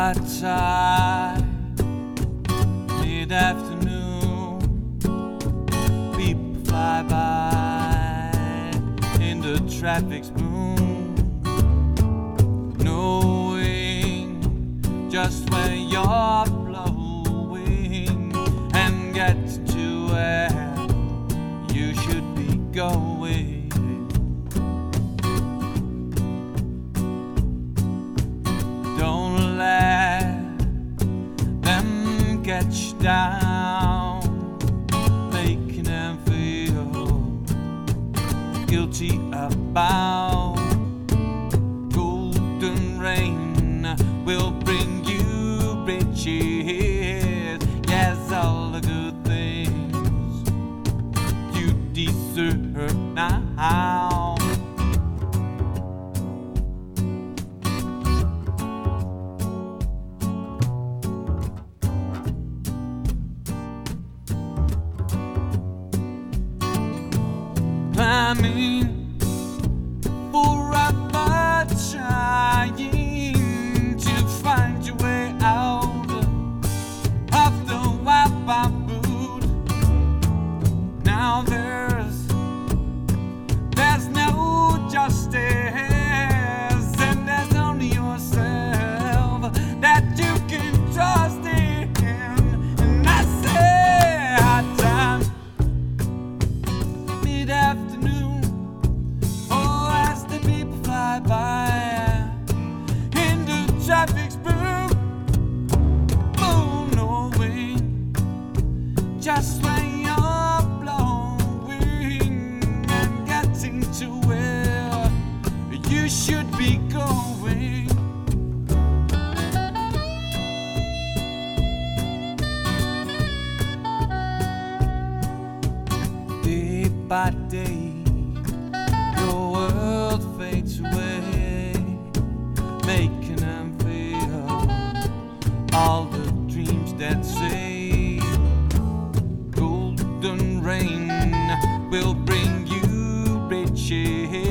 high tide, mid afternoon, people fly by in the traffic's boom, knowing just where you're blowing and get to where you should be going. Down, making them feel guilty about golden rain will bring you riches. Yes, all the good things you deserve now. Climbing forever fly by. In the traffic's boom, just when you're blowing and getting to where you should be going. day by day that say golden rain will bring you riches.